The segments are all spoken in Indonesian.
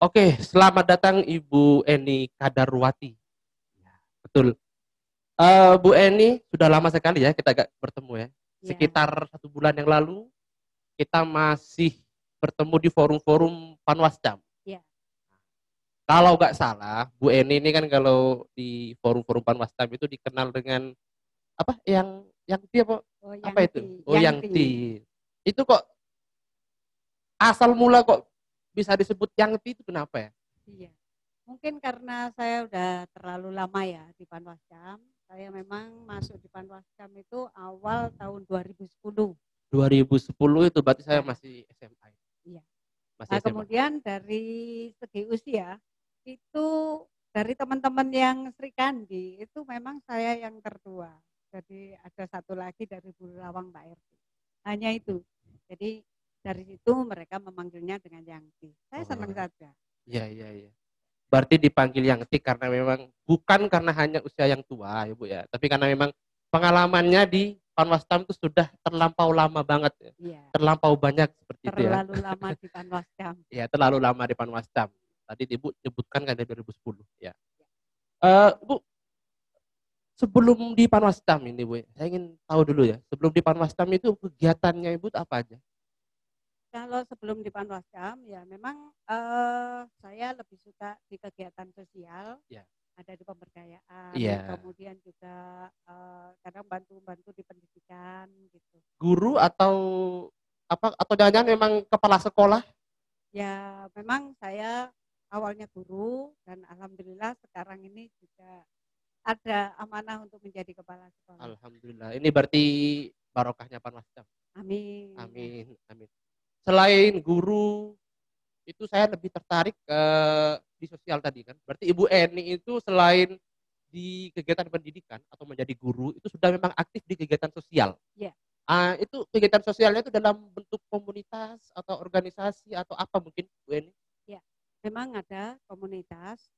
Oke, selamat datang Ibu Eni Kadarwati. Ya, betul. Uh, Bu Eni, sudah lama sekali ya kita gak bertemu ya. ya. Sekitar satu bulan yang lalu, kita masih bertemu di forum-forum Panwascam. Ya. Kalau nggak salah, Bu Eni ini kan kalau di forum-forum Panwascam itu dikenal dengan apa? Yang yang dia apa? Oh, apa itu? Oh, yang, yang Itu kok asal mula kok bisa disebut yang itu kenapa ya? Iya. Mungkin karena saya udah terlalu lama ya di Panwascam. Saya memang masuk di Panwascam itu awal tahun 2010. 2010 itu berarti saya masih SMA. Iya. Masih nah, SMA. kemudian dari segi usia itu dari teman-teman yang Sri Kandi itu memang saya yang tertua. Jadi ada satu lagi dari Bulawang Mbak RT. Hanya itu. Jadi dari situ mereka memanggilnya dengan Yangti. Saya oh. senang saja. Iya, iya, iya. Berarti dipanggil Yangti karena memang bukan karena hanya usia yang tua ya Bu ya, tapi karena memang pengalamannya di Panwascam itu sudah terlampau lama banget ya. Iya. Terlampau banyak seperti terlalu itu ya. Terlalu lama di Panwascam. Iya, terlalu lama di Panwascam. Tadi Ibu sebutkan kan dari 2010 ya. Uh, Bu, sebelum di Panwascam ini Bu, saya ingin tahu dulu ya. Sebelum di Panwascam itu kegiatannya Ibu apa aja? Kalau sebelum di Panwascam ya memang uh, saya lebih suka di kegiatan sosial. Ya. Ada di pemberdayaan, ya. kemudian juga uh, kadang bantu-bantu di pendidikan gitu. Guru atau apa atau jangan-jangan memang kepala sekolah? Ya, memang saya awalnya guru dan alhamdulillah sekarang ini juga ada amanah untuk menjadi kepala sekolah. Alhamdulillah. Ini berarti barokahnya Panwascam. Amin. Amin. Amin selain guru itu saya lebih tertarik ke di sosial tadi kan. Berarti Ibu Eni itu selain di kegiatan pendidikan atau menjadi guru itu sudah memang aktif di kegiatan sosial. Iya. Uh, itu kegiatan sosialnya itu dalam bentuk komunitas atau organisasi atau apa mungkin Bu Eni? Iya, memang ada komunitas.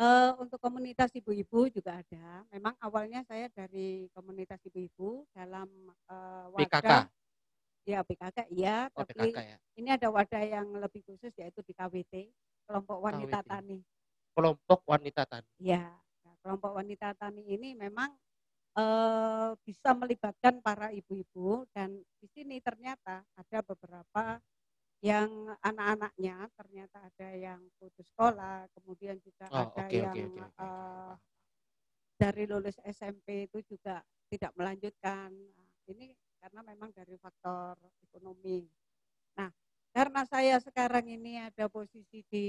Uh, untuk komunitas ibu-ibu juga ada. Memang awalnya saya dari komunitas ibu-ibu dalam uh, wadah PKK. Ya PKK iya, oh, tapi PKK, ya. ini ada wadah yang lebih khusus yaitu di KWT, kelompok wanita KWT. tani. Kelompok wanita tani. Ya, nah, kelompok wanita tani ini memang eh, bisa melibatkan para ibu-ibu dan di sini ternyata ada beberapa yang anak-anaknya ternyata ada yang putus sekolah, kemudian juga oh, ada okay, yang okay, okay, okay. Uh, dari lulus SMP itu juga tidak melanjutkan. Nah, ini karena memang dari faktor ekonomi. Nah, karena saya sekarang ini ada posisi di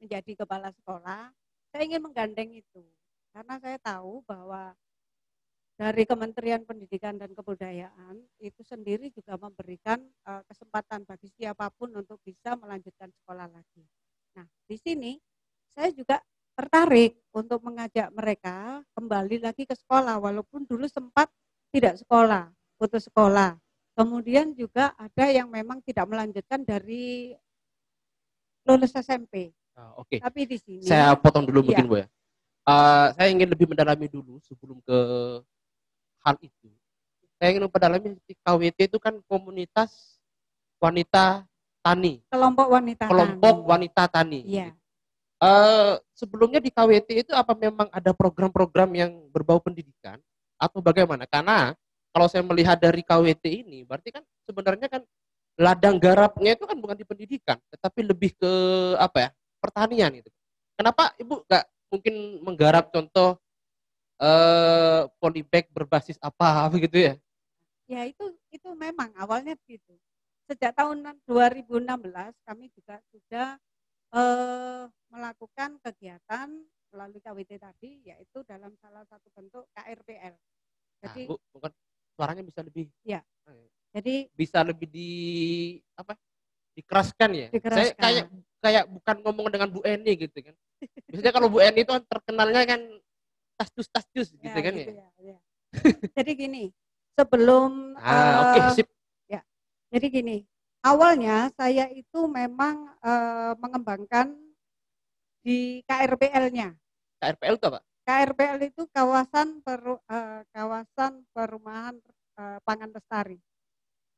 menjadi kepala sekolah, saya ingin menggandeng itu. Karena saya tahu bahwa dari Kementerian Pendidikan dan Kebudayaan itu sendiri juga memberikan uh, kesempatan bagi siapa pun untuk bisa melanjutkan sekolah lagi. Nah, di sini saya juga tertarik untuk mengajak mereka kembali lagi ke sekolah walaupun dulu sempat tidak sekolah putus sekolah. Kemudian juga ada yang memang tidak melanjutkan dari lulus SMP. Uh, Oke. Okay. Tapi di sini saya potong dulu mungkin iya. Bu ya. Uh, saya ingin lebih mendalami dulu sebelum ke hal itu. Saya ingin memperdalami KWT itu kan komunitas wanita tani. Kelompok wanita Kelompok tani. wanita tani. Iya. Uh, sebelumnya di KWT itu apa memang ada program-program yang berbau pendidikan atau bagaimana? Karena kalau saya melihat dari KWT ini, berarti kan sebenarnya kan ladang garapnya itu kan bukan di pendidikan, tetapi lebih ke apa ya pertanian itu. Kenapa ibu nggak mungkin menggarap contoh eh, polybag berbasis apa begitu ya? Ya itu itu memang awalnya begitu. Sejak tahun 2016 kami juga sudah eh, melakukan kegiatan melalui KWT tadi, yaitu dalam salah satu bentuk KRPL. Jadi, nah, Bu, bukan suaranya bisa lebih ya jadi bisa lebih di apa dikeraskan ya? Dikeraskan. saya kayak kayak bukan ngomong dengan Bu Eni gitu kan. Biasanya kalau Bu Eni itu kan terkenalnya kan tastus gitu ya, kan gitu ya, ya. jadi gini sebelum ah, uh, oke okay, sip. ya. Jadi gini awalnya saya itu memang uh, mengembangkan di KRPL-nya KRPL itu apa KRPL itu kawasan per, uh, kawasan perumahan uh, pangan lestari.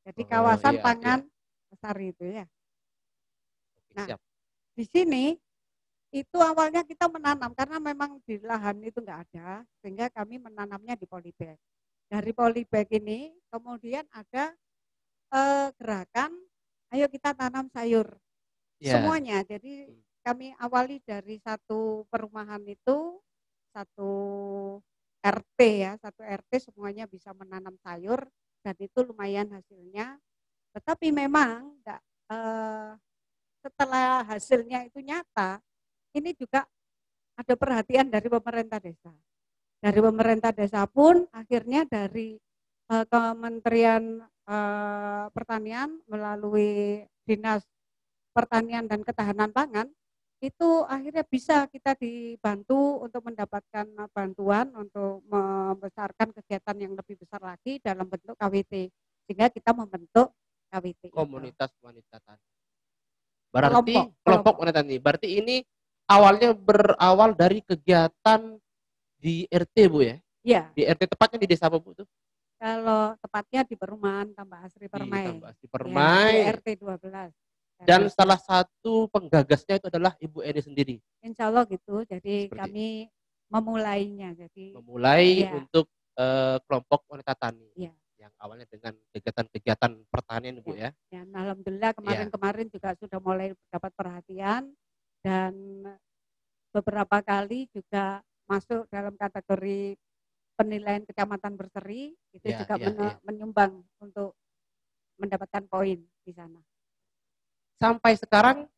Jadi oh, kawasan iya, pangan iya. lestari itu ya. Nah, Siap. di sini itu awalnya kita menanam karena memang di lahan itu enggak ada sehingga kami menanamnya di polybag. Dari polybag ini kemudian ada eh, gerakan ayo kita tanam sayur Ya. semuanya. Jadi kami awali dari satu perumahan itu satu RT ya, satu RT semuanya bisa menanam sayur dan itu lumayan hasilnya. Tetapi memang enggak eh, setelah hasilnya itu nyata, ini juga ada perhatian dari pemerintah desa. Dari pemerintah desa pun akhirnya dari eh, Kementerian eh, Pertanian melalui Dinas Pertanian dan Ketahanan Pangan itu akhirnya bisa kita dibantu untuk mendapatkan bantuan untuk membesarkan kegiatan yang lebih besar lagi dalam bentuk KWT sehingga kita membentuk KWT itu. komunitas wanita tani. Berarti Kelompok, kelompok, wanita tani. Berarti ini awalnya berawal dari kegiatan di RT Bu ya. Ya, Di RT tepatnya di desa apa Bu tuh? kalau tepatnya di perumahan Tambah Asri Di Permai. Tambak Asri Ya, Permai. di RT 12. Dan salah satu penggagasnya itu adalah Ibu Eni sendiri. insya Allah gitu. Jadi Seperti kami memulainya. Jadi Memulai Iya. untuk eh, kelompok wanita tani. Iya. Yang awalnya dengan kegiatan-kegiatan pertanian Bu ya. dan alhamdulillah kemarin-kemarin juga sudah mulai dapat perhatian dan beberapa kali juga masuk dalam kategori penilaian kecamatan berseri itu Iya, juga iya, men- iya. menyumbang untuk mendapatkan poin di sana. Sampai sekarang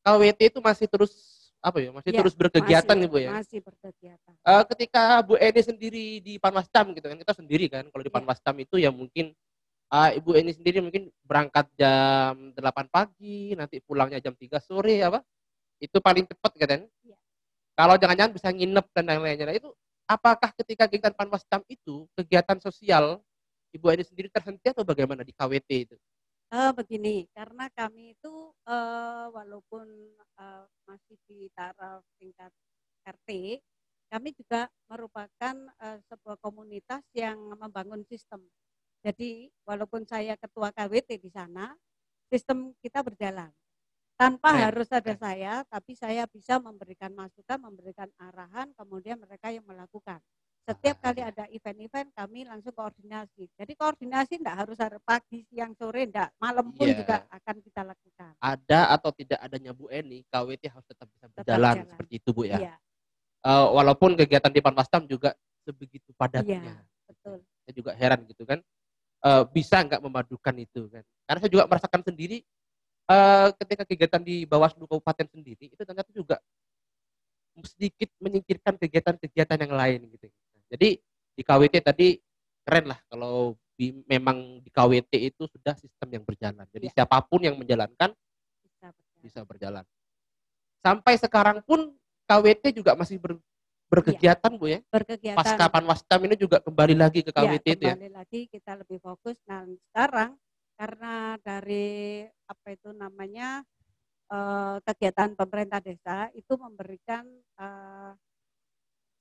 KWT itu masih terus apa ya? Masih Iya, terus berkegiatan masih, nih Bu ya. Masih berkegiatan. Eh, ketika Bu Eni sendiri di Panwascam gitu kan kita sendiri kan kalau di Iya. Panwascam itu ya mungkin eh, Ibu Eni sendiri mungkin berangkat jam 8 pagi nanti pulangnya jam 3 sore apa itu paling cepat kan Iya. kalau jangan-jangan bisa nginep dan lain-lainnya nah, itu apakah ketika kegiatan Panwascam itu kegiatan sosial Ibu Eni sendiri terhenti atau bagaimana di KWT itu Eh, begini, karena kami itu eh, walaupun eh, masih di taraf tingkat RT, kami juga merupakan eh, sebuah komunitas yang membangun sistem. Jadi walaupun saya ketua KWT di sana, sistem kita berjalan. Tanpa Keren, harus ada saya, tapi saya bisa memberikan masukan, memberikan arahan, kemudian mereka yang melakukan. Setiap kali ada event-event kami langsung koordinasi. Jadi koordinasi enggak harus hari pagi, siang, sore, enggak. Malam pun Iya. juga akan kita lakukan. ada atau tidak adanya Bu Eni KWT harus tetap bisa Tetap berjalan jalan. seperti itu Bu ya Iya, Eh, walaupun kegiatan di Panwascam juga sebegitu padatnya iya, betul. saya juga heran gitu kan Eh, bisa nggak memadukan itu kan karena saya juga merasakan sendiri eh, ketika kegiatan di Bawaslu Kabupaten sendiri itu ternyata juga sedikit menyingkirkan kegiatan-kegiatan yang lain gitu jadi di KWT tadi keren lah kalau di- memang di KWT itu sudah sistem yang berjalan jadi Iya. siapa pun yang menjalankan Bisa berjalan. bisa berjalan sampai sekarang pun KWT juga masih ber- berkegiatan bu ya Berkegiatan. pasca Panwascam ini juga kembali lagi ke Ya, KWT itu ya kembali lagi kita lebih fokus. Nah, sekarang karena dari apa itu namanya eh, kegiatan pemerintah desa itu memberikan eh,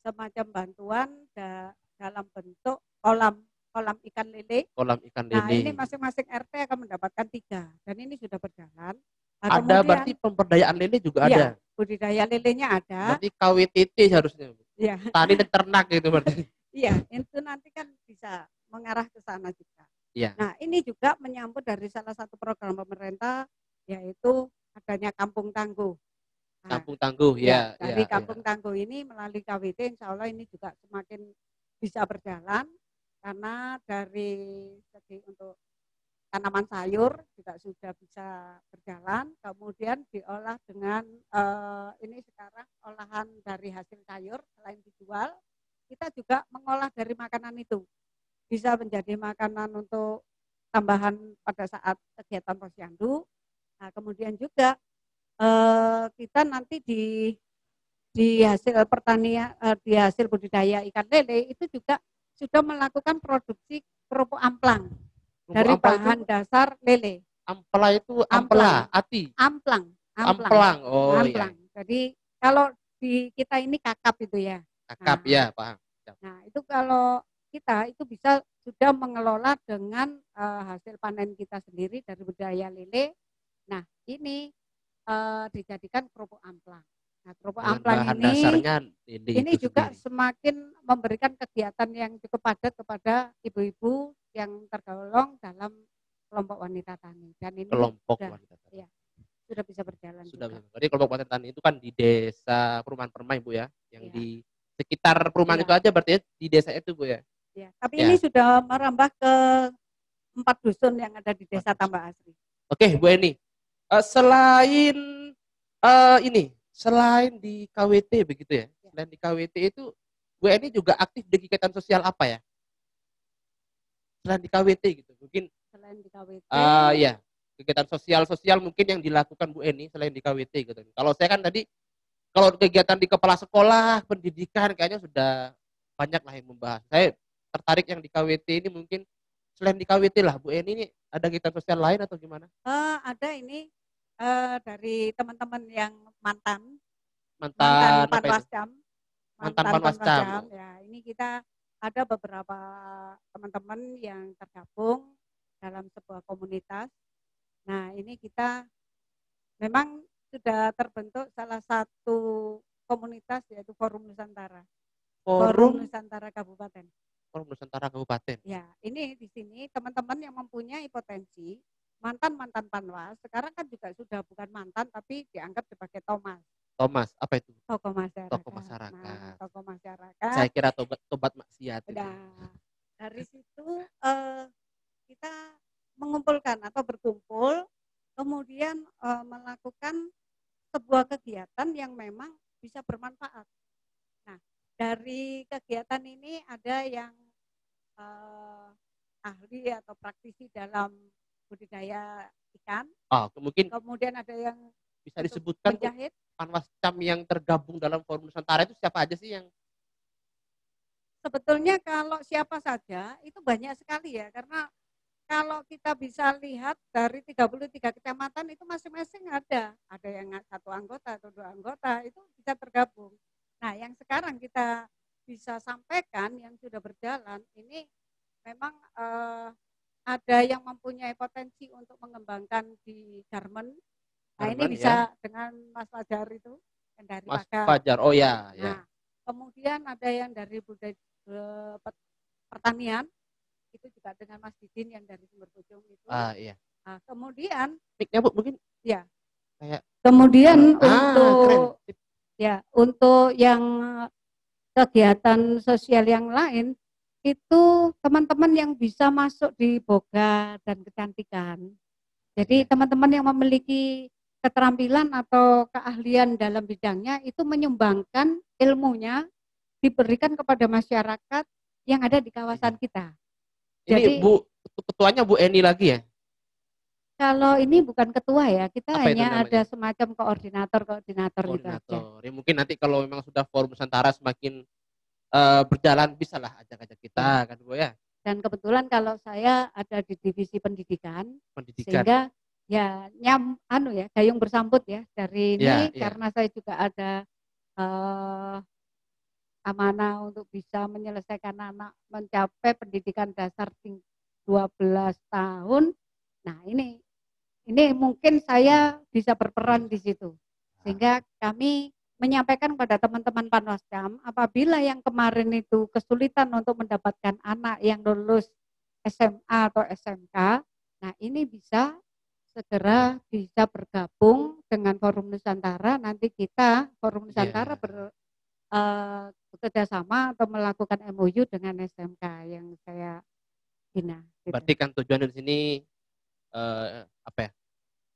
semacam bantuan da- dalam bentuk kolam kolam ikan lele. kolam ikan Nah, lele. ini masing-masing RT akan mendapatkan tiga dan ini sudah berjalan. Nah, ada kemudian berarti pemberdayaan lele juga Iya. ada. budidaya lelenya ada. Berarti KWTT harusnya. Iya. Tani dan ternak gitu berarti. Iya, itu nanti kan bisa mengarah ke sana juga. Iya. Nah, ini juga menyambut dari salah satu program pemerintah yaitu adanya Kampung Tangguh. Nah, Kampung Tangguh ya. ya, dari ya, Kampung Tangguh ini melalui KWT insya Allah ini juga semakin bisa berjalan karena dari segi untuk tanaman sayur juga sudah bisa berjalan, kemudian diolah dengan eh, ini sekarang olahan dari hasil sayur selain dijual, kita juga mengolah dari makanan itu bisa menjadi makanan untuk tambahan pada saat kegiatan posyandu. Nah, kemudian juga eh, kita nanti di di hasil pertanian eh, di hasil budidaya ikan lele itu juga sudah melakukan produksi kerupuk amplang Kerupuk dari amplang bahan itu, dasar lele. ampela itu Amplang. ati, Amplang, amplang. amplang. Oh amplang. Jadi kalau di kita ini kakap itu ya. Kakap Nah. ya, paham. Nah, itu kalau kita itu bisa sudah mengelola dengan eh, hasil panen kita sendiri dari budaya lele. Nah, ini eh, dijadikan kerupuk amplang. Nah, kerupuk amplang bahan ini dasarnya ini, ini juga sendiri. semakin memberikan kegiatan yang cukup padat kepada ibu-ibu yang tergolong dalam kelompok wanita tani dan ini kelompok sudah, wanita tani. iya. sudah bisa berjalan Sudah juga. Jadi kelompok wanita tani itu kan di desa perumahan permai Bu ya, yang Iya. di sekitar perumahan Iya. itu aja berarti ya, di desa itu Bu ya. Ya, tapi Ya. ini sudah merambah ke empat dusun yang ada di desa. Tambah Asri. Oke, Bu Eni. Eh, selain eh, ini, selain di KWT begitu ya. Ya. Selain di KWT itu Bu Eni juga aktif di kegiatan sosial apa ya? Selain di KWT gitu. Mungkin Selain di KWT, eh ya, kegiatan sosial-sosial mungkin yang dilakukan Bu Eni selain di KWT gitu. Kalau saya kan tadi kalau kegiatan di kepala sekolah, pendidikan kayaknya sudah banyak lah yang membahas. Saya tertarik yang di KWT ini mungkin selain di KWT lah Bu Eni ini ada kegiatan sosial lain atau gimana? eh, ada ini eh, dari teman-teman yang mantan, Mantan, mantan panwascam, Mantan panwascam. Ya, ini kita ada beberapa teman-teman yang tergabung dalam sebuah komunitas. Nah, ini kita memang sudah terbentuk salah satu komunitas yaitu Forum Nusantara. Forum Nusantara Kabupaten. Forum Nusantara Kabupaten. Ya, ini di sini teman-teman yang mempunyai potensi mantan-mantan panwas, sekarang kan juga sudah bukan mantan tapi dianggap sebagai Thomas, Thomas, apa itu? tokoh masyarakat. Tokoh masyarakat. Nah, tokoh masyarakat. Saya kira tobat tobat maksiat. Nah, dari situ eh, kita mengumpulkan atau berkumpul, kemudian eh, melakukan sebuah kegiatan yang memang bisa bermanfaat. Nah, dari kegiatan ini ada yang eh, ahli atau praktisi dalam budidaya ikan, Oh, mungkin kemudian ada yang bisa disebutkan Bu, menjahit. panwascam yang tergabung dalam Forum Nusantara itu siapa aja sih yang Sebetulnya kalau siapa saja itu banyak sekali ya karena kalau kita bisa lihat dari 33 kecamatan itu masing-masing ada. Ada yang satu anggota atau dua anggota itu bisa tergabung. Nah, yang sekarang kita bisa sampaikan yang sudah berjalan ini memang eh, ada yang mempunyai potensi untuk mengembangkan di Garmen. Nah, ini Garmen, bisa dengan Mas Fajar itu yang dari Mas Pagar. Fajar? Oh ya, ya. Nah, kemudian ada yang dari budaya eh, pet- pertanian itu juga dengan Mas Didin yang dari Sumber Bojong itu. Ah, iya. Nah, kemudian Mic-nya Bu mungkin kemudian ah, untuk keren. ya untuk yang kegiatan sosial yang lain itu teman-teman yang bisa masuk di boga dan kecantikan. Jadi Ya. teman-teman yang memiliki keterampilan atau keahlian dalam bidangnya itu menyumbangkan ilmunya diberikan kepada masyarakat yang ada di kawasan kita. Ini Jadi- Bu ketuanya Bu Eni lagi ya? Kalau ini bukan ketua ya, kita Apa hanya ada semacam koordinator-koordinator gitu aja. Koordinator. Ya, mungkin nanti kalau memang sudah Forum Nusantara semakin eh, berjalan bisalah ajak-ajak Iya. kita kan Bu ya, Dan kebetulan kalau saya ada di divisi pendidikan, pendidikan. sehingga ya nyam anu ya gayung bersambut ya dari ini Ya, ya. karena saya juga ada eh, amanah untuk bisa menyelesaikan anak mencapai pendidikan dasar ting- 12 tahun. Nah, ini ini mungkin saya bisa berperan di situ. Sehingga kami menyampaikan kepada teman-teman Panwascam apabila yang kemarin itu kesulitan untuk mendapatkan anak yang lulus SMA atau SMK, nah ini bisa segera bisa bergabung dengan Forum Nusantara. Nanti kita Forum Nusantara Iya. ber, eh, bekerja sama atau melakukan MOU dengan SMK yang saya bina. gitu. Berarti kan tujuan di sini eh, apa ya?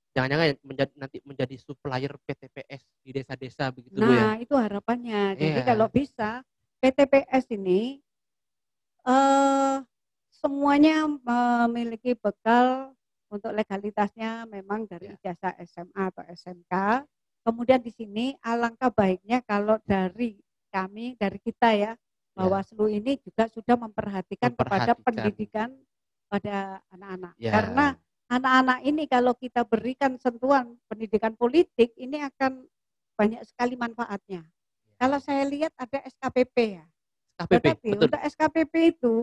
Jangan-jangan menjadi nanti menjadi supplier PTPS di desa-desa begitu Bu ya? Nah, itu harapannya. Jadi Iya. kalau bisa PTPS ini eh semuanya memiliki bekal untuk legalitasnya memang dari Ya. ijazah SMA atau SMK. Kemudian di sini alangkah baiknya kalau dari kami dari kita ya Bawaslu ini juga sudah memperhatikan, kepada Memperhatikan. pendidikan pada anak-anak. Ya. Karena anak-anak ini kalau kita berikan sentuhan pendidikan politik ini akan banyak sekali manfaatnya. Kalau saya lihat ada SKPP ya. KPP, Tetapi betul. untuk SKPP itu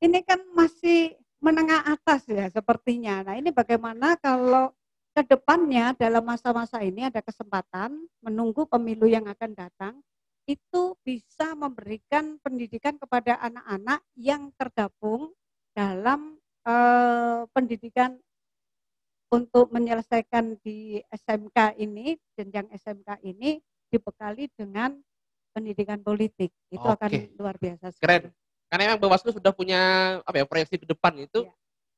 ini kan masih menengah atas ya sepertinya. Nah ini bagaimana kalau ke depannya dalam masa-masa ini ada kesempatan menunggu pemilu yang akan datang itu bisa memberikan pendidikan kepada anak-anak yang tergabung dalam eh, pendidikan untuk menyelesaikan di SMK ini, jenjang SMK ini dibekali dengan pendidikan politik. Itu Oke. akan luar biasa. Sekali. Keren. Karena memang Bawaslu sudah punya apa ya proyeksi ke depan itu ya.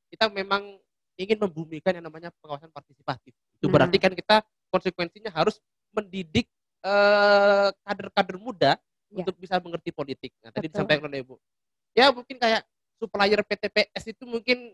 kita memang ingin membumikan yang namanya pengawasan partisipatif. Itu nah. berarti kan kita konsekuensinya harus mendidik eh, kader-kader muda ya. untuk bisa mengerti politik. Nah, tadi disampaikan oleh Ibu. Ya mungkin kayak supplier PTPS itu mungkin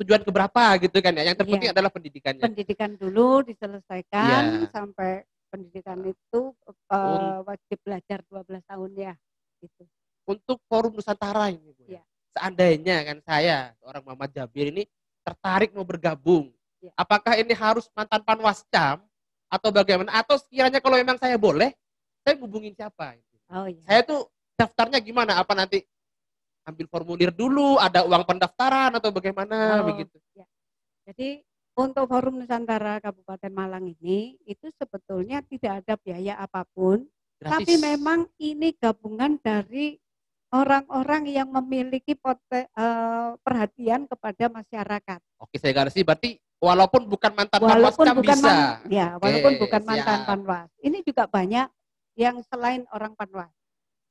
tujuan keberapa gitu kan ya. Yang terpenting ya. adalah pendidikannya. Pendidikan dulu diselesaikan ya. sampai pendidikan itu uh, wajib belajar 12 tahun ya gitu. Untuk forum Nusantara ini Bu. Ya. Seandainya kan saya orang Muhammad Jabir ini tertarik mau bergabung. Ya. Apakah ini harus mantan Panwascam atau bagaimana? Atau sekiranya kalau memang saya boleh, saya hubungin siapa? Oh, iya. Saya tuh daftarnya gimana? Apa nanti ambil formulir dulu, ada uang pendaftaran atau bagaimana oh, begitu? Ya. Jadi untuk Forum Nusantara Kabupaten Malang ini itu sebetulnya tidak ada biaya apa pun, Gratis. tapi memang ini gabungan dari orang-orang yang memiliki poten, uh, perhatian kepada masyarakat. Oke, saya garasi berarti walaupun bukan mantan walaupun panwas bukan bisa. Man, ya, Oke, walaupun bukan siap. mantan panwas. Ini juga banyak yang selain orang panwas.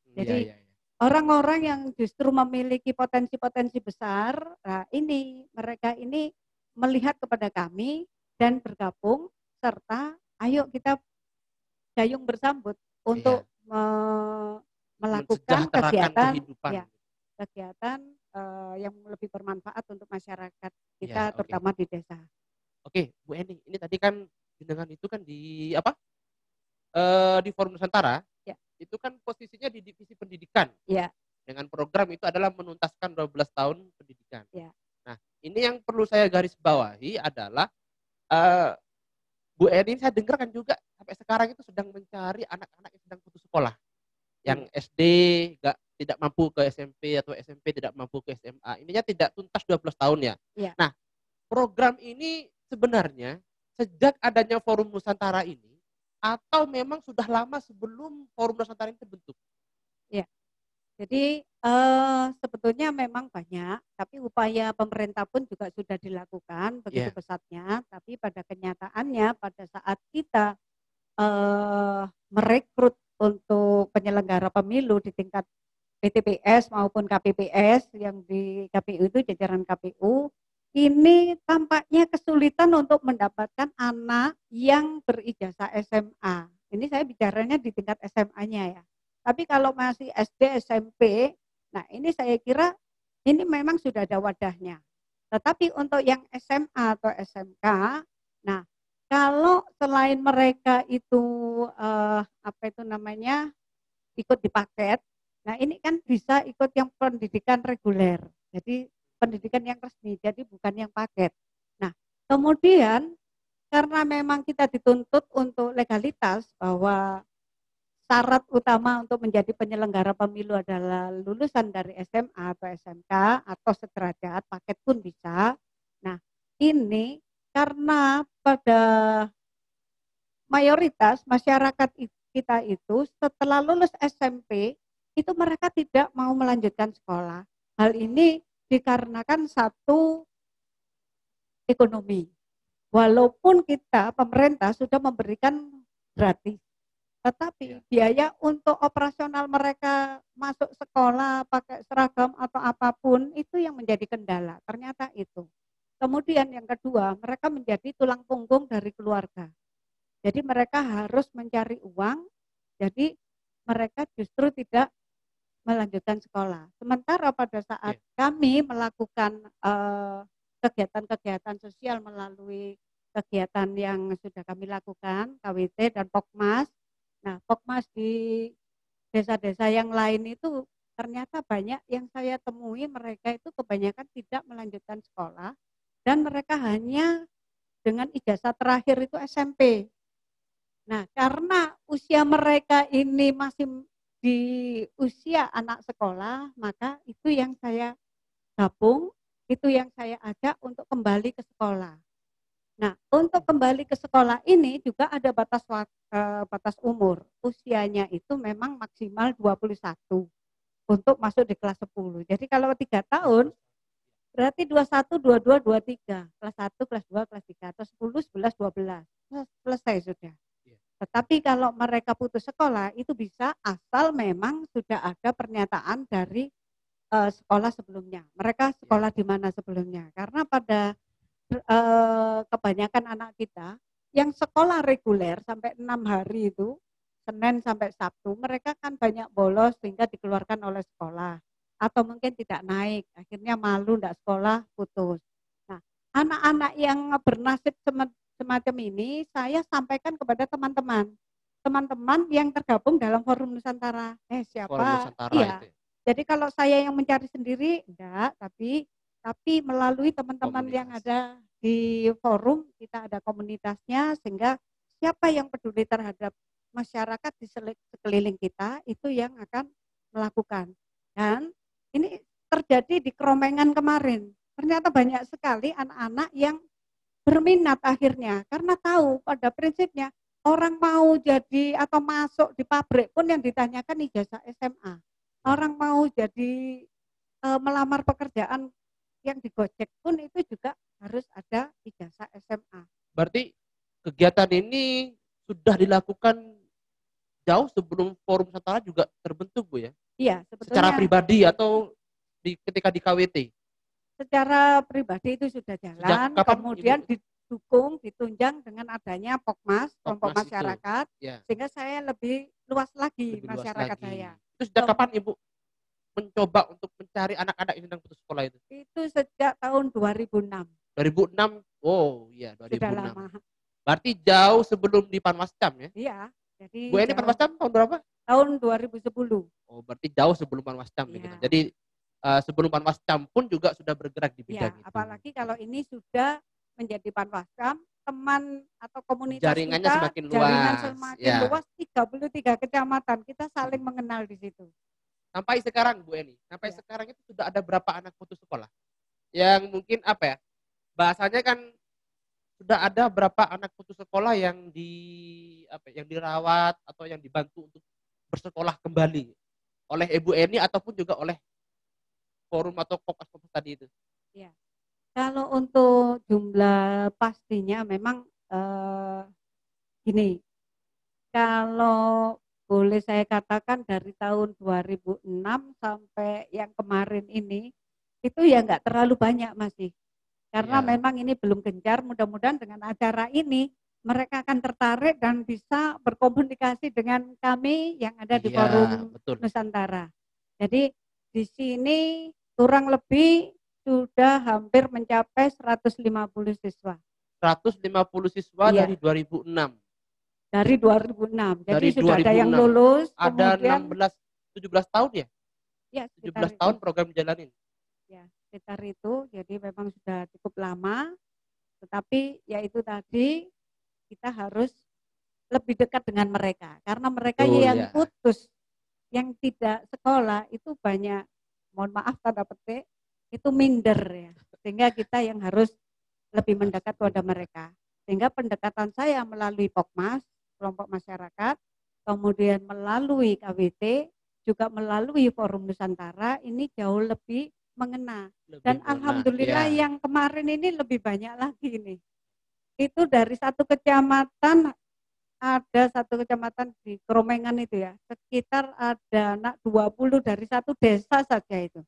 Iya, Jadi ya, ya, ya. Orang-orang yang justru memiliki potensi-potensi besar, nah ini mereka ini melihat kepada kami dan bergabung serta ayo kita gayung bersambut untuk iya. me melakukan kegiatan ya, kegiatan uh, yang lebih bermanfaat untuk masyarakat kita ya, okay. terutama di desa. Oke, Bu Eni, ini tadi kan dengan itu kan di apa? Uh, di Forum Nusantara. Itu kan posisinya di divisi pendidikan. Ya. Dengan program itu adalah menuntaskan 12 tahun pendidikan. Ya ini yang perlu saya garis bawahi adalah uh, Bu Eni saya dengar kan juga sampai sekarang itu sedang mencari anak-anak yang sedang putus sekolah. Yang hmm. SD gak tidak mampu ke SMP atau SMP tidak mampu ke SMA. Ininya tidak tuntas 12 tahun ya. ya. Nah, program ini sebenarnya sejak adanya Forum Nusantara ini atau memang sudah lama sebelum Forum Nusantara ini terbentuk? Ya. Jadi uh, sebetulnya memang banyak, tapi upaya pemerintah pun juga sudah dilakukan begitu yeah. pesatnya. Tapi pada kenyataannya pada saat kita uh, merekrut untuk penyelenggara pemilu di tingkat PTPS maupun KPPS yang di KPU itu jajaran KPU ini tampaknya kesulitan untuk mendapatkan anak yang berijazah SMA. Ini saya bicaranya di tingkat SMA-nya ya. Tapi kalau masih SD, SMP, nah ini saya kira ini memang sudah ada wadahnya. Tetapi untuk yang SMA atau SMK, nah kalau selain mereka itu eh, apa itu namanya ikut di paket, nah ini kan bisa ikut yang pendidikan reguler. Jadi pendidikan yang resmi, jadi bukan yang paket. Nah, kemudian karena memang kita dituntut untuk legalitas bahwa syarat utama untuk menjadi penyelenggara pemilu adalah lulusan dari SMA atau SMK atau sederajat, paket pun bisa. Nah, ini karena pada mayoritas masyarakat kita itu setelah lulus SMP itu mereka tidak mau melanjutkan sekolah. Hal ini dikarenakan satu ekonomi. Walaupun kita pemerintah sudah memberikan gratis tetapi ya. biaya untuk operasional mereka masuk sekolah, pakai seragam atau apa pun itu yang menjadi kendala. Ternyata itu. Kemudian yang kedua, mereka menjadi tulang punggung dari keluarga. Jadi mereka harus mencari uang, jadi mereka justru tidak melanjutkan sekolah. Sementara pada saat ya. kami melakukan kegiatan kegiatan-kegiatan sosial melalui kegiatan yang sudah kami lakukan, KWT dan Pokmas, Nah, Pokmas di desa-desa yang lain itu ternyata banyak yang saya temui mereka itu kebanyakan tidak melanjutkan sekolah dan mereka hanya dengan ijazah terakhir itu SMP. Nah, karena usia mereka ini masih di usia anak sekolah, maka itu yang saya gabung, itu yang saya ajak untuk kembali ke sekolah. Nah, untuk kembali ke sekolah ini juga ada batas uh, batas umur. Usianya itu memang maksimal 21 untuk masuk di kelas 10. Jadi kalau tiga tahun berarti 21, 22, 23. Kelas 1, kelas 2, kelas 3 atau 10, 11, 12. Selesai sudah. Tetapi kalau mereka putus sekolah itu bisa asal memang sudah ada pernyataan dari uh, sekolah sebelumnya. Mereka sekolah di mana sebelumnya. Karena pada uh, kebanyakan anak kita yang sekolah reguler sampai enam hari itu Senin sampai Sabtu mereka kan banyak bolos sehingga dikeluarkan oleh sekolah atau mungkin tidak naik akhirnya malu tidak sekolah putus. Nah anak-anak yang bernasib semacam ini saya sampaikan kepada teman-teman teman-teman yang tergabung dalam forum Nusantara. Eh siapa? Forum Nusantara iya. Itu ya? Jadi kalau saya yang mencari sendiri enggak, tapi tapi melalui teman-teman yang ada di forum kita ada komunitasnya sehingga siapa yang peduli terhadap masyarakat di sekeliling kita itu yang akan melakukan. Dan ini terjadi di Keromengan kemarin. Ternyata banyak sekali anak-anak yang berminat akhirnya karena tahu pada prinsipnya orang mau jadi atau masuk di pabrik pun yang ditanyakan ijazah SMA. Orang mau jadi e, melamar pekerjaan yang di Gojek pun itu juga harus ada ijazah SMA. Berarti kegiatan ini sudah dilakukan jauh sebelum Forum Nusantara juga terbentuk, Bu ya? Iya, sebetulnya. Secara pribadi atau di ketika di KWT? Secara pribadi itu sudah jalan, kemudian Ibu? didukung, ditunjang dengan adanya Pokmas, kelompok masyarakat, ya. sehingga saya lebih luas lagi lebih masyarakat luas lagi. saya. Itu sejak so, kapan Ibu mencoba untuk mencari anak-anak yang sedang putus sekolah itu? Itu sejak tahun 2006. 2006, oh iya 2006. Sudah lama. Berarti jauh sebelum di Panwascam ya? Iya. Jadi Bu ini Panwascam tahun berapa? Tahun 2010. Oh berarti jauh sebelum Panwascam iya. gitu. Jadi uh, sebelum Panwascam pun juga sudah bergerak di bidang iya, itu. Apalagi kalau ini sudah menjadi Panwascam, teman atau komunitas jaringannya kita, semakin luas. Jaringan semakin ya. luas 33 kecamatan. Kita saling mengenal di situ. Sampai sekarang Bu Eni, sampai ya. sekarang itu sudah ada berapa anak putus sekolah? Yang mungkin apa ya? Bahasanya kan sudah ada berapa anak putus sekolah yang di apa yang dirawat atau yang dibantu untuk bersekolah kembali oleh Ibu Eni ataupun juga oleh forum atau kokas kokas tadi itu. Ya. Kalau untuk jumlah pastinya memang eh, gini. Kalau boleh saya katakan dari tahun 2006 sampai yang kemarin ini itu ya nggak terlalu banyak masih karena ya. memang ini belum gencar mudah-mudahan dengan acara ini mereka akan tertarik dan bisa berkomunikasi dengan kami yang ada di ya, forum betul. Nusantara jadi di sini kurang lebih sudah hampir mencapai 150 siswa 150 siswa ya. dari 2006 dari 2006. Jadi Dari sudah 2006. ada yang lulus. Ada kemudian, 16 17 tahun ya? Ya, 17 tahun itu. program dijalanin. Ya, sekitar itu. Jadi memang sudah cukup lama. Tetapi ya itu tadi kita harus lebih dekat dengan mereka karena mereka oh, yang ya. putus yang tidak sekolah itu banyak mohon maaf tanda petik itu minder ya sehingga kita yang harus lebih mendekat pada mereka sehingga pendekatan saya melalui Pokmas kelompok masyarakat, kemudian melalui KWT, juga melalui Forum Nusantara ini jauh lebih mengena. Lebih Dan mengena, alhamdulillah ya. yang kemarin ini lebih banyak lagi ini. Itu dari satu kecamatan ada satu kecamatan di Keromengan itu ya, sekitar ada anak 20 dari satu desa saja itu.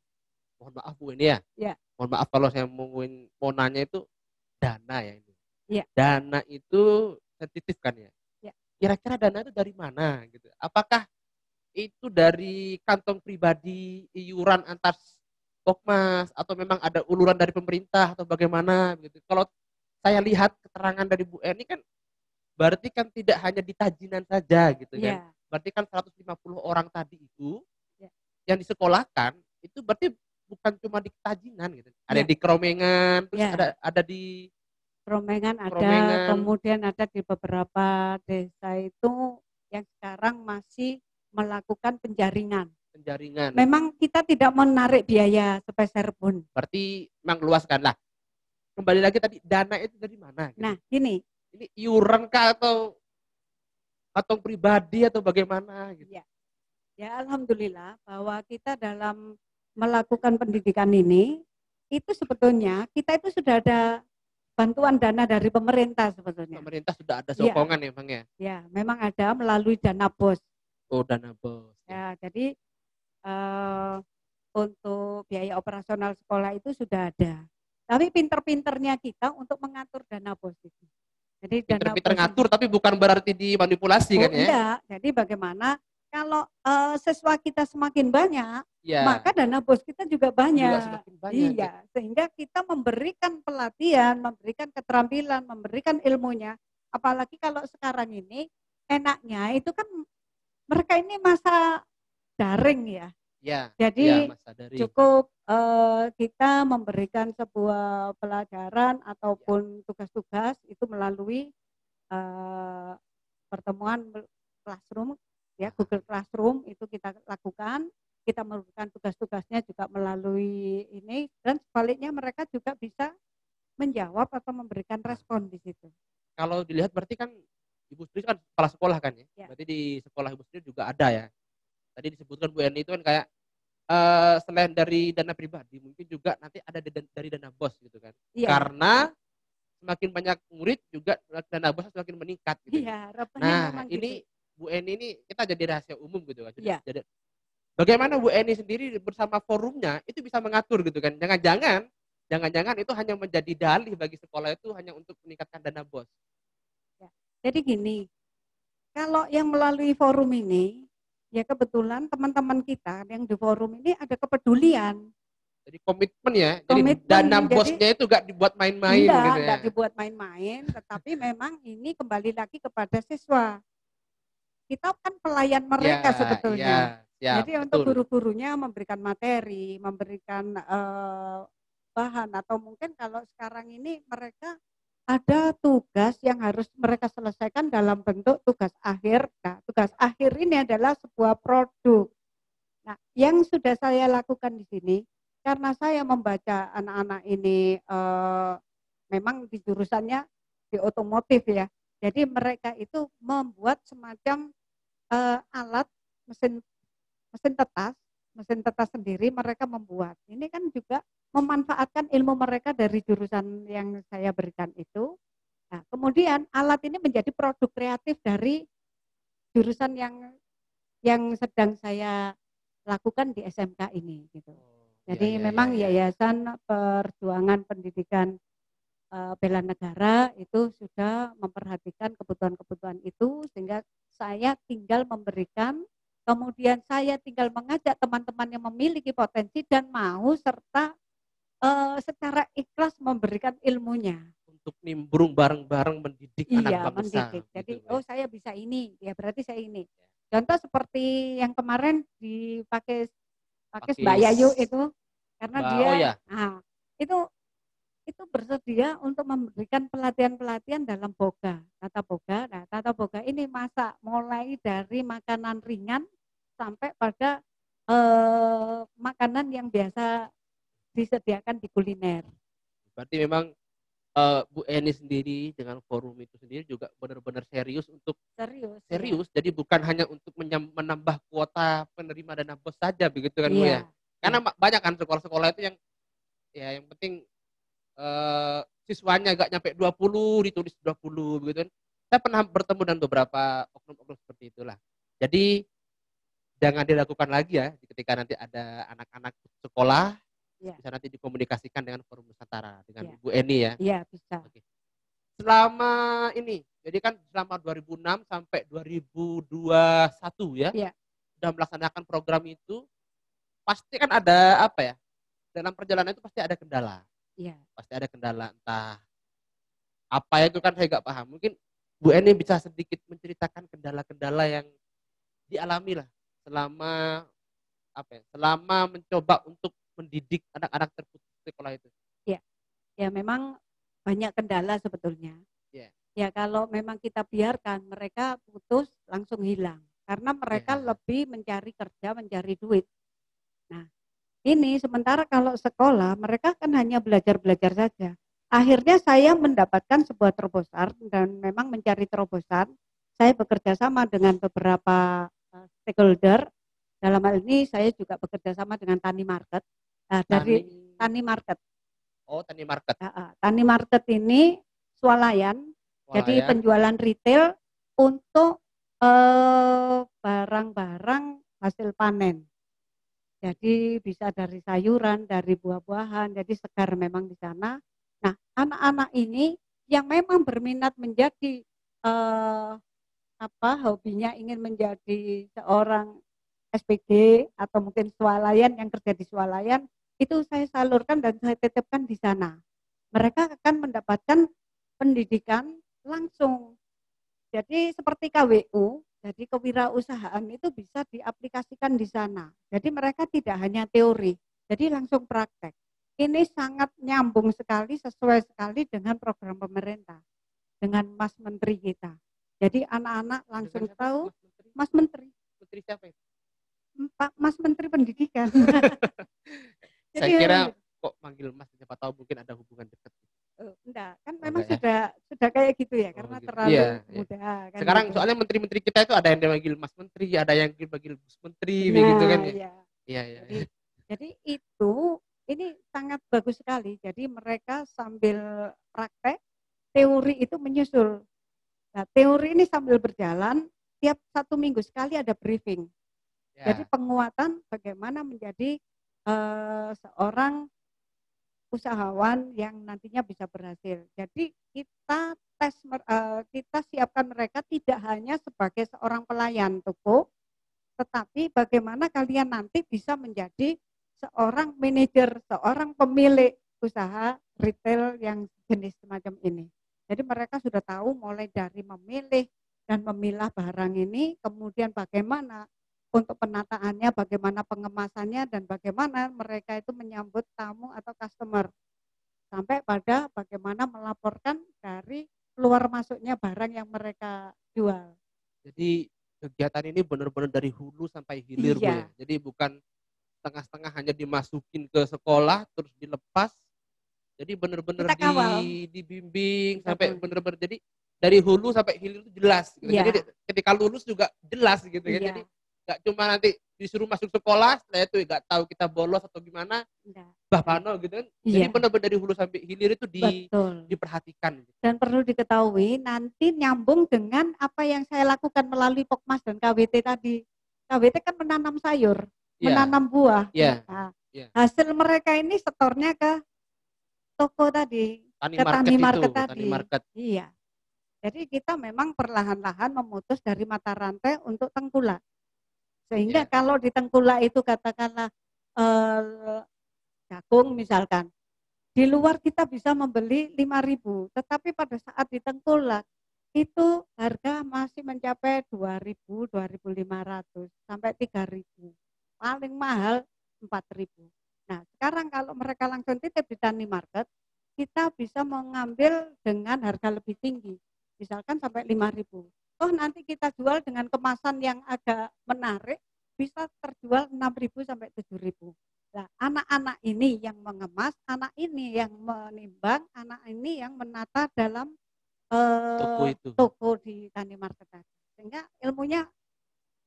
Mohon maaf Bu ini ya. Ya. Mohon maaf kalau saya mau, mau nanya itu dana ya ini. Ya. Dana itu sensitif kan ya? kira-kira dana itu dari mana gitu. Apakah itu dari kantong pribadi iuran antar Pokmas atau memang ada uluran dari pemerintah atau bagaimana gitu. Kalau saya lihat keterangan dari Bu Eni kan berarti kan tidak hanya di tajinan saja gitu yeah. kan. Berarti kan 150 orang tadi itu yeah. yang disekolahkan itu berarti bukan cuma di tajinan gitu. Ada yeah. di Keromengan, terus yeah. ada ada di Romengan ada, kemudian ada di beberapa desa itu yang sekarang masih melakukan penjaringan. Penjaringan. Memang kita tidak menarik biaya sepeser pun. Berarti memang luaskan lah. kembali lagi tadi dana itu dari mana? Gitu. Nah, gini, Ini iuran kah atau atau pribadi atau bagaimana? Gitu. Ya. ya alhamdulillah bahwa kita dalam melakukan pendidikan ini itu sebetulnya kita itu sudah ada bantuan dana dari pemerintah sebetulnya. Pemerintah sudah ada Iya. sokongan ya bang ya? Ya, memang ada melalui dana bos. Oh dana bos. Ya, jadi eh, untuk biaya operasional sekolah itu sudah ada. Tapi pinter-pinternya kita untuk mengatur dana bos itu. Jadi Pinter-pinter ngatur tapi bukan berarti dimanipulasi Oh, kan ya? iya. Jadi bagaimana kalau eh, siswa kita semakin banyak, Iya. maka dana bos kita juga Juga banyak. semakin banyak. Iya, sehingga kita memberikan pelatihan, memberikan keterampilan, memberikan ilmunya. Apalagi kalau sekarang ini enaknya itu kan mereka ini masa daring ya. Iya. Jadi Sadari. cukup eh, kita memberikan sebuah pelajaran ataupun tugas-tugas itu melalui eh, pertemuan classroom ya Google Classroom itu kita lakukan kita memberikan tugas-tugasnya juga melalui ini dan sebaliknya mereka juga bisa menjawab atau memberikan respon di situ. Kalau dilihat berarti kan Ibu Sri kan kepala sekolah kan ya? Ya. Berarti di sekolah Ibu Sri juga ada ya? Tadi disebutkan Bu Eni itu kan kayak eh selain dari dana pribadi mungkin juga nanti ada dari dana bos gitu kan? Iya. Karena semakin banyak murid juga dana bos semakin meningkat gitu. Iya, Nah, ini gitu. Bu Eni ini kita jadi rahasia umum gitu kan. Jadi, Iya. jadi bagaimana Bu Eni sendiri bersama forumnya itu bisa mengatur gitu kan. Jangan-jangan jangan-jangan itu hanya menjadi dalih bagi sekolah itu hanya untuk meningkatkan dana bos. Jadi gini, kalau yang melalui forum ini, ya kebetulan teman-teman kita yang di forum ini ada kepedulian. Jadi komitmen ya. Komitmen, jadi dana jadi- bosnya itu gak dibuat main-main Enggak, gitu ya. enggak dibuat main-main, tetapi memang ini kembali lagi kepada siswa. Kita kan pelayan mereka Ya, sebetulnya. ya, ya, Jadi untuk betul. guru-gurunya memberikan materi, memberikan eh, bahan atau mungkin kalau sekarang ini mereka ada tugas yang harus mereka selesaikan dalam bentuk tugas akhir. Nah, tugas akhir ini adalah sebuah produk. Nah, yang sudah saya lakukan di sini karena saya membaca anak-anak ini eh, memang di jurusannya di otomotif ya. Jadi mereka itu membuat semacam eh, alat mesin mesin tetas, mesin tetas sendiri mereka membuat. Ini kan juga memanfaatkan ilmu mereka dari jurusan yang saya berikan itu. Nah, kemudian alat ini menjadi produk kreatif dari jurusan yang yang sedang saya lakukan di SMK ini gitu. Oh, Jadi ya, ya, memang ya, ya. Yayasan Perjuangan Pendidikan eh, Bela Negara itu sudah memperhatikan kebutuhan-kebutuhan itu sehingga saya tinggal memberikan kemudian saya tinggal mengajak teman-teman yang memiliki potensi dan mau serta eh, secara ikhlas memberikan ilmunya. untuk nimbrung bareng-bareng mendidik anak Iya, bangsa. mendidik. Jadi gitu, oh saya bisa ini, ya berarti saya ini. Contoh seperti yang kemarin dipakai pakai Mbak Yayu itu karena Mbak- dia oh ya. ah, itu itu bersedia untuk memberikan pelatihan-pelatihan dalam boga, tata boga. Nah, tata boga ini masak mulai dari makanan ringan sampai pada eh, makanan yang biasa disediakan di kuliner. Berarti memang eh, Bu Eni sendiri dengan forum itu sendiri juga benar-benar serius untuk Serius. ya. serius. Jadi bukan hanya untuk menambah kuota penerima dana bos saja begitu kan Bu ya. Iya. Karena ma- banyak kan sekolah-sekolah itu yang ya yang penting eh, siswanya gak nyampe 20 ditulis 20 begitu kan. Saya pernah bertemu dengan beberapa oknum-oknum seperti itulah. Jadi jangan dilakukan lagi ya ketika nanti ada anak-anak sekolah Iya. bisa nanti dikomunikasikan dengan forum Nusantara dengan Iya. Bu Eni ya. Iya, bisa. Selama ini, jadi kan selama 2006 sampai 2021 ya, Iya. sudah melaksanakan program itu, pasti kan ada apa ya? Dalam perjalanan itu pasti ada kendala, Iya. pasti ada kendala entah apa itu kan saya nggak paham. Mungkin Bu Eni bisa sedikit menceritakan kendala-kendala yang dialami lah selama apa ya? Selama mencoba untuk mendidik anak-anak terputus sekolah itu. ya memang banyak kendala sebetulnya. Iya. Ya kalau memang kita biarkan mereka putus langsung hilang karena mereka Iya. lebih mencari kerja, mencari duit. Nah, ini sementara kalau sekolah mereka kan hanya belajar-belajar saja. akhirnya saya mendapatkan sebuah terobosan dan memang mencari terobosan. Saya bekerja sama dengan beberapa stakeholder. Dalam hal ini saya juga bekerja sama dengan Tani Market. Nah, dari Tani, Tani Market. Oh, Tani Market. Uh, uh, Tani Market ini swalayan, swalayan, jadi penjualan retail untuk uh, barang-barang hasil panen. Jadi bisa dari sayuran, dari buah-buahan, jadi segar memang di sana. Nah, anak-anak ini yang memang berminat menjadi eh, apa hobinya ingin menjadi seorang SPG atau mungkin swalayan yang kerja di swalayan itu saya salurkan dan saya titipkan di sana. Mereka akan mendapatkan pendidikan langsung. Jadi seperti KWU, jadi kewirausahaan itu bisa diaplikasikan di sana. Jadi mereka tidak hanya teori, jadi langsung praktek ini sangat nyambung sekali, sesuai sekali dengan program pemerintah, dengan Mas Menteri kita. Jadi anak-anak langsung siapa? tahu Mas Menteri. Menteri siapa itu? Pak Mas Menteri Pendidikan. Jadi, Saya kira kok manggil Mas siapa tahu mungkin ada hubungan dekat. Oh, enggak, kan oh, memang enggak, ya? sudah sudah kayak gitu ya, oh, karena gitu. terlalu iya, iya. muda. Iya. Kan Sekarang gitu. soalnya menteri-menteri kita itu ada yang dipanggil Mas Menteri, ada yang dipanggil Gus Menteri, nah, begitu kan ya. Iya, iya. iya. Jadi, jadi itu ini sangat bagus sekali. Jadi mereka sambil praktek, teori itu menyusul. Nah, teori ini sambil berjalan, tiap satu minggu sekali ada briefing. Ya. Jadi penguatan bagaimana menjadi uh, seorang usahawan yang nantinya bisa berhasil. Jadi kita tes uh, kita siapkan mereka tidak hanya sebagai seorang pelayan toko, tetapi bagaimana kalian nanti bisa menjadi seorang manajer, seorang pemilik usaha retail yang jenis semacam ini. Jadi mereka sudah tahu mulai dari memilih dan memilah barang ini, kemudian bagaimana untuk penataannya, bagaimana pengemasannya, dan bagaimana mereka itu menyambut tamu atau customer. Sampai pada bagaimana melaporkan dari keluar masuknya barang yang mereka jual. Jadi kegiatan ini benar-benar dari hulu sampai hilir iya. Bu ya. Jadi bukan setengah-setengah hanya dimasukin ke sekolah terus dilepas jadi benar-benar di, dibimbing sampai benar-benar jadi dari hulu sampai hilir itu jelas gitu. ya. jadi ketika lulus juga jelas gitu ya. jadi nggak cuma nanti disuruh masuk sekolah setelah itu nggak tahu kita bolos atau gimana bah pano gitu kan ya. jadi benar-benar dari hulu sampai hilir itu di, diperhatikan gitu. dan perlu diketahui nanti nyambung dengan apa yang saya lakukan melalui Pokmas dan KWT tadi KWT kan menanam sayur yeah. menanam buah. Yeah. Nah, yeah. Hasil mereka ini setornya ke toko tadi, tani ke market tani market itu, tadi. Tani market. Iya. Jadi kita memang perlahan-lahan memutus dari mata rantai untuk tengkulak. Sehingga yeah. kalau di tengkulak itu katakanlah eh, jagung misalkan, di luar kita bisa membeli 5.000, tetapi pada saat di tengkulak itu harga masih mencapai 2.000, 2.500 sampai 3.000 paling mahal 4.000. Nah, sekarang kalau mereka langsung titip di tani market, kita bisa mengambil dengan harga lebih tinggi. Misalkan sampai 5.000. Oh, nanti kita jual dengan kemasan yang agak menarik, bisa terjual 6.000 sampai 7.000. Nah, anak-anak ini yang mengemas, anak ini yang menimbang, anak ini yang menata dalam uh, toko, itu. toko di tani market tadi. Sehingga ilmunya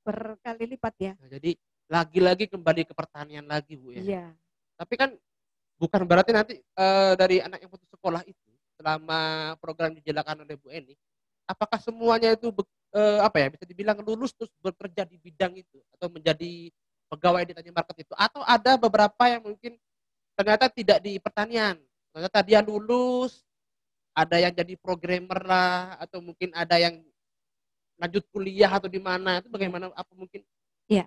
berkali lipat ya. Nah, jadi lagi-lagi kembali ke pertanian lagi Bu ya. Iya. Tapi kan bukan berarti nanti uh, dari anak yang putus sekolah itu selama program dijalankan oleh Bu Eni, apakah semuanya itu uh, apa ya bisa dibilang lulus terus bekerja di bidang itu atau menjadi pegawai di tani market itu atau ada beberapa yang mungkin ternyata tidak di pertanian. Ternyata dia lulus, ada yang jadi programmer lah atau mungkin ada yang lanjut kuliah atau di mana itu bagaimana apa mungkin Iya.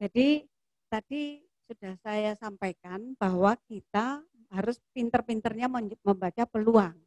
Jadi tadi sudah saya sampaikan bahwa kita harus pinter-pinternya membaca peluang.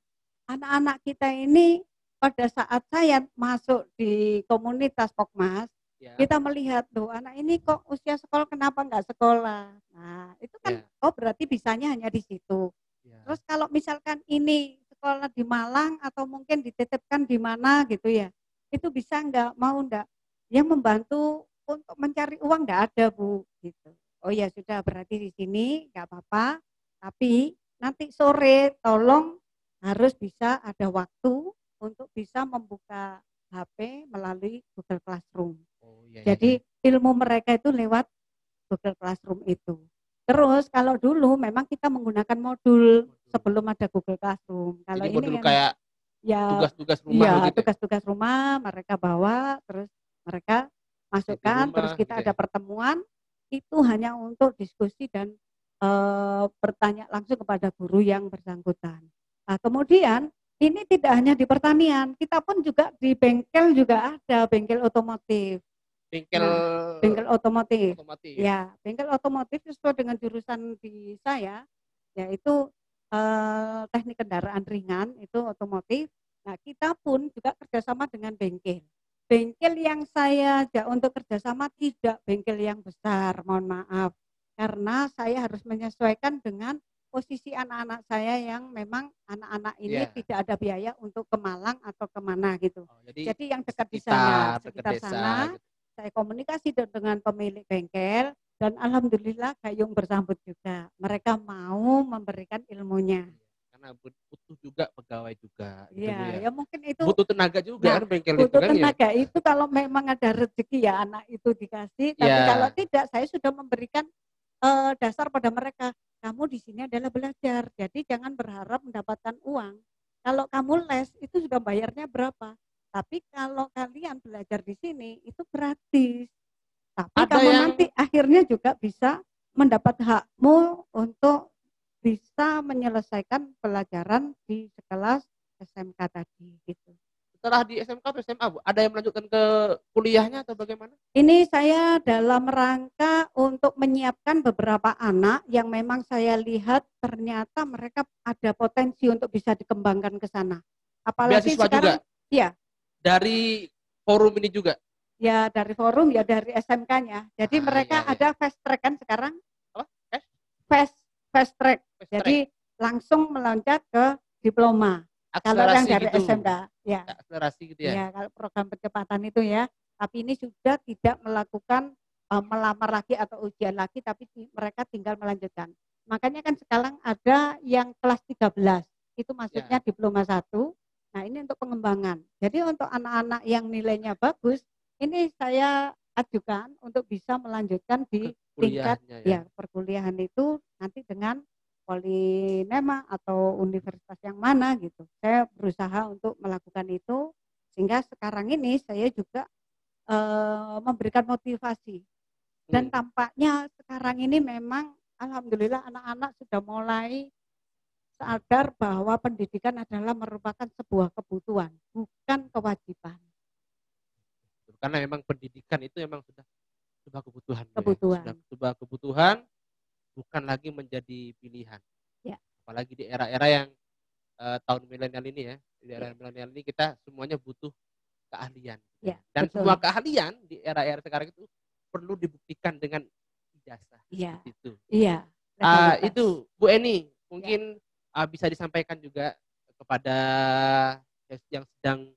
Anak-anak kita ini pada saat saya masuk di komunitas Pokmas, ya. kita melihat tuh anak ini kok usia sekolah kenapa nggak sekolah. Nah itu kan ya. oh berarti bisanya hanya di situ. Ya. Terus kalau misalkan ini sekolah di Malang atau mungkin dititipkan di mana gitu ya, itu bisa nggak mau nggak? Yang membantu untuk mencari uang enggak ada bu gitu oh ya sudah berarti di sini nggak apa-apa tapi nanti sore tolong harus bisa ada waktu untuk bisa membuka HP melalui Google Classroom. Oh, iya, iya, Jadi iya. ilmu mereka itu lewat Google Classroom itu. Terus kalau dulu memang kita menggunakan modul sebelum ada Google Classroom. Kalau Jadi ini modul kan kayak ya tugas-tugas rumah Iya, begitu ya? tugas-tugas rumah mereka bawa, terus mereka masukkan, terus rumah kita gitu ada ya? pertemuan, itu hanya untuk diskusi dan eh, bertanya langsung kepada guru yang bersangkutan. Nah, kemudian ini tidak hanya di pertanian, kita pun juga di bengkel juga ada bengkel otomotif, Bengkel Nah, bengkel otomotif. otomotif. Ya, bengkel otomotif sesuai dengan jurusan di saya, yaitu eh, teknik kendaraan ringan itu otomotif. Nah, kita pun juga kerjasama dengan bengkel. Bengkel yang saya ajak untuk kerjasama tidak bengkel yang besar, mohon maaf, karena saya harus menyesuaikan dengan posisi anak-anak saya yang memang anak-anak ini Iya. tidak ada biaya untuk ke Malang atau ke mana gitu. Oh, jadi, Jadi yang dekat di sana, sekitar desa, sana, gitu. saya komunikasi de- dengan pemilik bengkel dan alhamdulillah Gayung bersambut juga. Mereka mau memberikan ilmunya. Karena but- butuh juga pegawai juga. gitu, Bu, ya. ya mungkin itu Butuh tenaga juga Nah, kan bengkel itu butuh kan ya. tenaga itu kalau memang ada rezeki ya anak itu dikasih. Tapi Iya. kalau tidak, saya sudah memberikan eh, dasar pada mereka. Kamu di sini adalah belajar, jadi jangan berharap mendapatkan uang. Kalau kamu les itu sudah bayarnya berapa? Tapi kalau kalian belajar di sini itu gratis. Tapi Ada kamu yang- nanti akhirnya juga bisa mendapat hakmu untuk bisa menyelesaikan pelajaran di sekelas SMK tadi gitu. Setelah di SMK atau SMA, Bu, ada yang melanjutkan ke kuliahnya atau bagaimana? Ini saya dalam rangka untuk menyiapkan beberapa anak yang memang saya lihat ternyata mereka ada potensi untuk bisa dikembangkan ke sana. Apalagi Beasiswa sekarang juga? Iya. Dari forum ini juga? ya dari forum ya dari SMK-nya. Jadi Ah, mereka iya, iya. ada fast track kan sekarang? Apa? Fast? Fast fast track. Fast Jadi langsung meloncat ke diploma. track, Kalau yang dari gitu. SMK, ya. Akselerasi gitu ya. Ya, kalau program percepatan itu ya. Tapi ini sudah tidak melakukan eh, melamar lagi atau ujian lagi, tapi mereka tinggal melanjutkan. Makanya kan sekarang ada yang kelas 13, itu masuknya Ya. diploma satu. Nah ini untuk pengembangan. Jadi untuk anak-anak yang nilainya bagus, ini saya ajukan untuk bisa melanjutkan di tingkat Kuliahnya ya perkuliahan itu nanti dengan polinema atau universitas yang mana gitu. Saya berusaha untuk melakukan itu sehingga sekarang ini saya juga eh, memberikan motivasi dan Hmm. tampaknya sekarang ini memang alhamdulillah anak-anak sudah mulai sadar bahwa pendidikan adalah merupakan sebuah kebutuhan bukan kewajiban. Karena memang pendidikan itu memang sudah sebuah kebutuhan. Bu, ya. Kebutuhan. Sudah sebuah kebutuhan, bukan lagi menjadi pilihan. Ya. Apalagi di era-era yang eh, tahun milenial ini ya, di era milenial ini kita semuanya butuh keahlian. Ya, Dan betul. semua keahlian di era-era sekarang itu perlu dibuktikan dengan ijazah. Iya, Seperti itu. iya. Ah, legalitas. itu Bu Eni mungkin ah, bisa disampaikan juga kepada yang sedang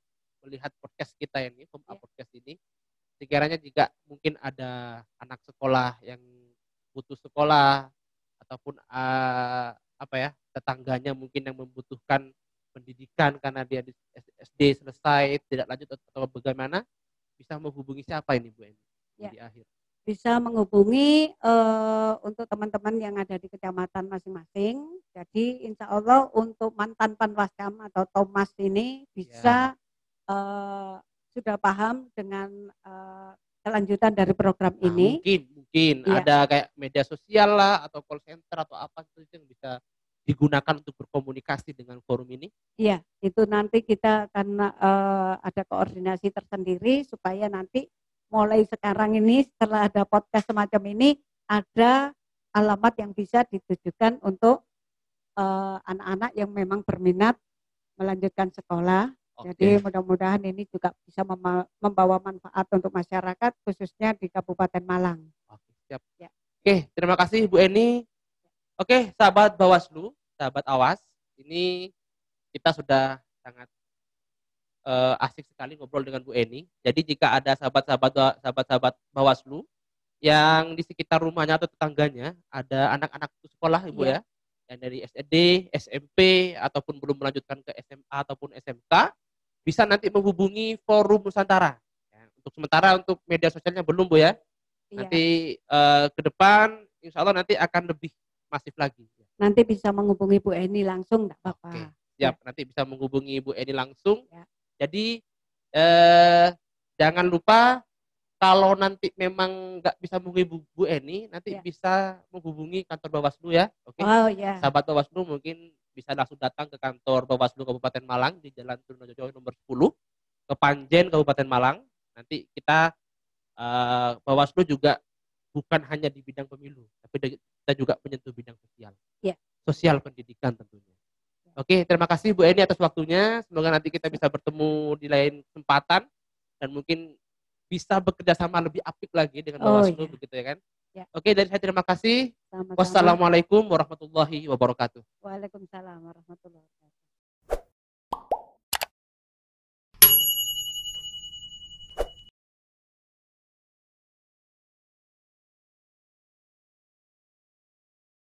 melihat podcast kita ini, Home Up Ya. podcast ini. Sekiranya jika mungkin ada anak sekolah yang butuh sekolah ataupun ah, apa ya tetangganya mungkin yang membutuhkan pendidikan karena dia di SD selesai tidak lanjut atau bagaimana bisa menghubungi siapa ini Bu Eni Ya. di akhir. bisa menghubungi eh, untuk teman-teman yang ada di kecamatan masing-masing. Jadi insya Allah untuk mantan panwaskam atau Thomas ini bisa eh, sudah paham dengan eh, kelanjutan dari program Nah, ini. mungkin mungkin Iya. ada kayak media sosial lah atau call center atau apa itu yang bisa digunakan untuk berkomunikasi dengan forum ini. Iya, itu nanti kita akan eh, ada koordinasi tersendiri supaya nanti mulai sekarang ini setelah ada podcast semacam ini ada alamat yang bisa ditujukan untuk anak-anak yang memang berminat melanjutkan sekolah. Jadi mudah-mudahan ini juga bisa membawa manfaat untuk masyarakat khususnya di Kabupaten Malang. Oke, siap. Ya. Oke, terima kasih Bu Eni. Oke, sahabat Bawaslu, sahabat Awas, ini kita sudah sangat eh, asik sekali ngobrol dengan Bu Eni. Jadi jika ada sahabat-sahabat sahabat-sahabat Bawaslu yang di sekitar rumahnya atau tetangganya ada anak-anak sekolah Ibu Iya. ya, yang dari SD, SMP ataupun belum melanjutkan ke SMA ataupun SMK bisa nanti menghubungi Forum Nusantara. Ya, untuk sementara untuk media sosialnya belum Bu ya. Iya. Nanti eh, ke depan insya Allah nanti akan lebih masif lagi. Nanti bisa menghubungi Bu Eni langsung enggak apa-apa. Oke. Siap, nanti bisa menghubungi Bu Eni langsung. Ya. Jadi eh, jangan lupa kalau nanti memang nggak bisa menghubungi Bu, Bu Eni, nanti Ya. bisa menghubungi kantor Bawaslu ya. Oke. Oh ya. Sahabat Bawaslu mungkin bisa langsung datang ke kantor Bawaslu Kabupaten Malang di Jalan Trunojoyo nomor 10 ke Panjen Kabupaten Malang. Nanti kita eh, Bawaslu juga bukan hanya di bidang pemilu, tapi kita juga menyentuh bidang sosial. Ya. Sosial pendidikan tentunya. Oke, terima kasih Bu Eni atas waktunya. Semoga nanti kita bisa bertemu di lain kesempatan dan mungkin bisa bekerja sama lebih apik lagi dengan Oh, Bawaslu iya. begitu ya kan. Ya. Oke, dari saya terima kasih. Sama-sama. Wassalamualaikum warahmatullahi wabarakatuh. Waalaikumsalam warahmatullahi wabarakatuh.